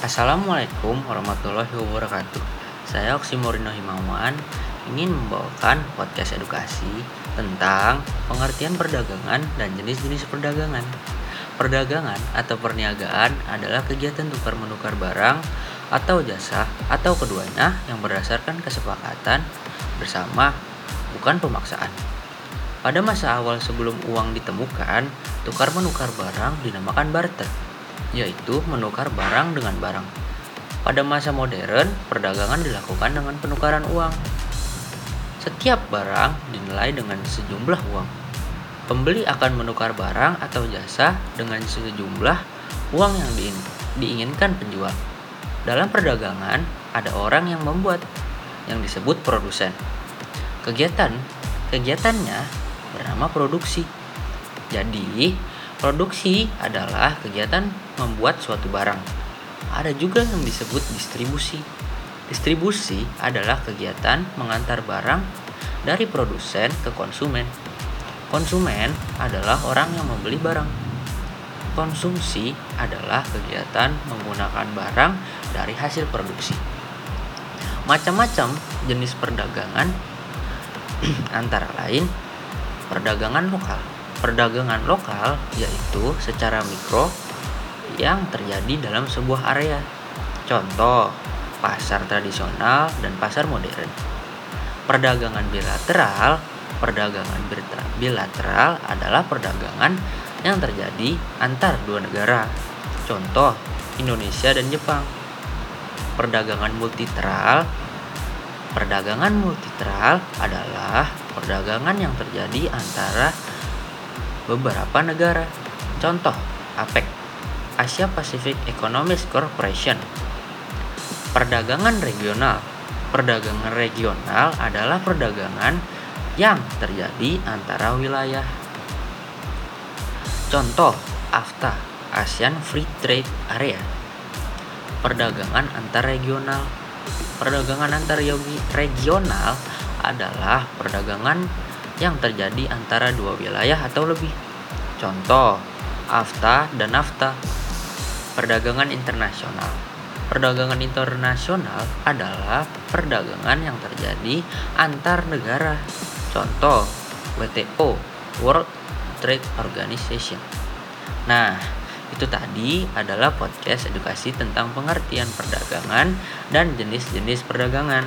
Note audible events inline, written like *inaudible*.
Assalamualaikum warahmatullahi wabarakatuh. Saya Oksimorino Himawan ingin membawakan podcast edukasi tentang pengertian perdagangan dan jenis-jenis perdagangan. Perdagangan atau perniagaan adalah kegiatan tukar menukar barang atau jasa atau keduanya yang berdasarkan kesepakatan bersama bukan pemaksaan. Pada masa awal sebelum uang ditemukan, tukar menukar barang dinamakan barter yaitu menukar barang dengan barang. Pada masa modern, perdagangan dilakukan dengan penukaran uang. Setiap barang dinilai dengan sejumlah uang. Pembeli akan menukar barang atau jasa dengan sejumlah uang yang diinginkan penjual. Dalam perdagangan, ada orang yang membuat yang disebut produsen. Kegiatan kegiatannya bernama produksi. Jadi, Produksi adalah kegiatan membuat suatu barang. Ada juga yang disebut distribusi. Distribusi adalah kegiatan mengantar barang dari produsen ke konsumen. Konsumen adalah orang yang membeli barang. Konsumsi adalah kegiatan menggunakan barang dari hasil produksi. Macam-macam jenis perdagangan *clears throat* antara lain perdagangan lokal perdagangan lokal yaitu secara mikro yang terjadi dalam sebuah area. Contoh, pasar tradisional dan pasar modern. Perdagangan bilateral, perdagangan bilateral adalah perdagangan yang terjadi antar dua negara. Contoh, Indonesia dan Jepang. Perdagangan multilateral Perdagangan multilateral adalah perdagangan yang terjadi antara beberapa negara. Contoh, APEC, Asia Pacific Economic Corporation. Perdagangan regional. Perdagangan regional adalah perdagangan yang terjadi antara wilayah. Contoh, AFTA, ASEAN Free Trade Area. Perdagangan antar regional. Perdagangan antar regional adalah perdagangan yang terjadi antara dua wilayah atau lebih. Contoh, AFTA dan NAFTA. Perdagangan internasional. Perdagangan internasional adalah perdagangan yang terjadi antar negara. Contoh, WTO, World Trade Organization. Nah, itu tadi adalah podcast edukasi tentang pengertian perdagangan dan jenis-jenis perdagangan.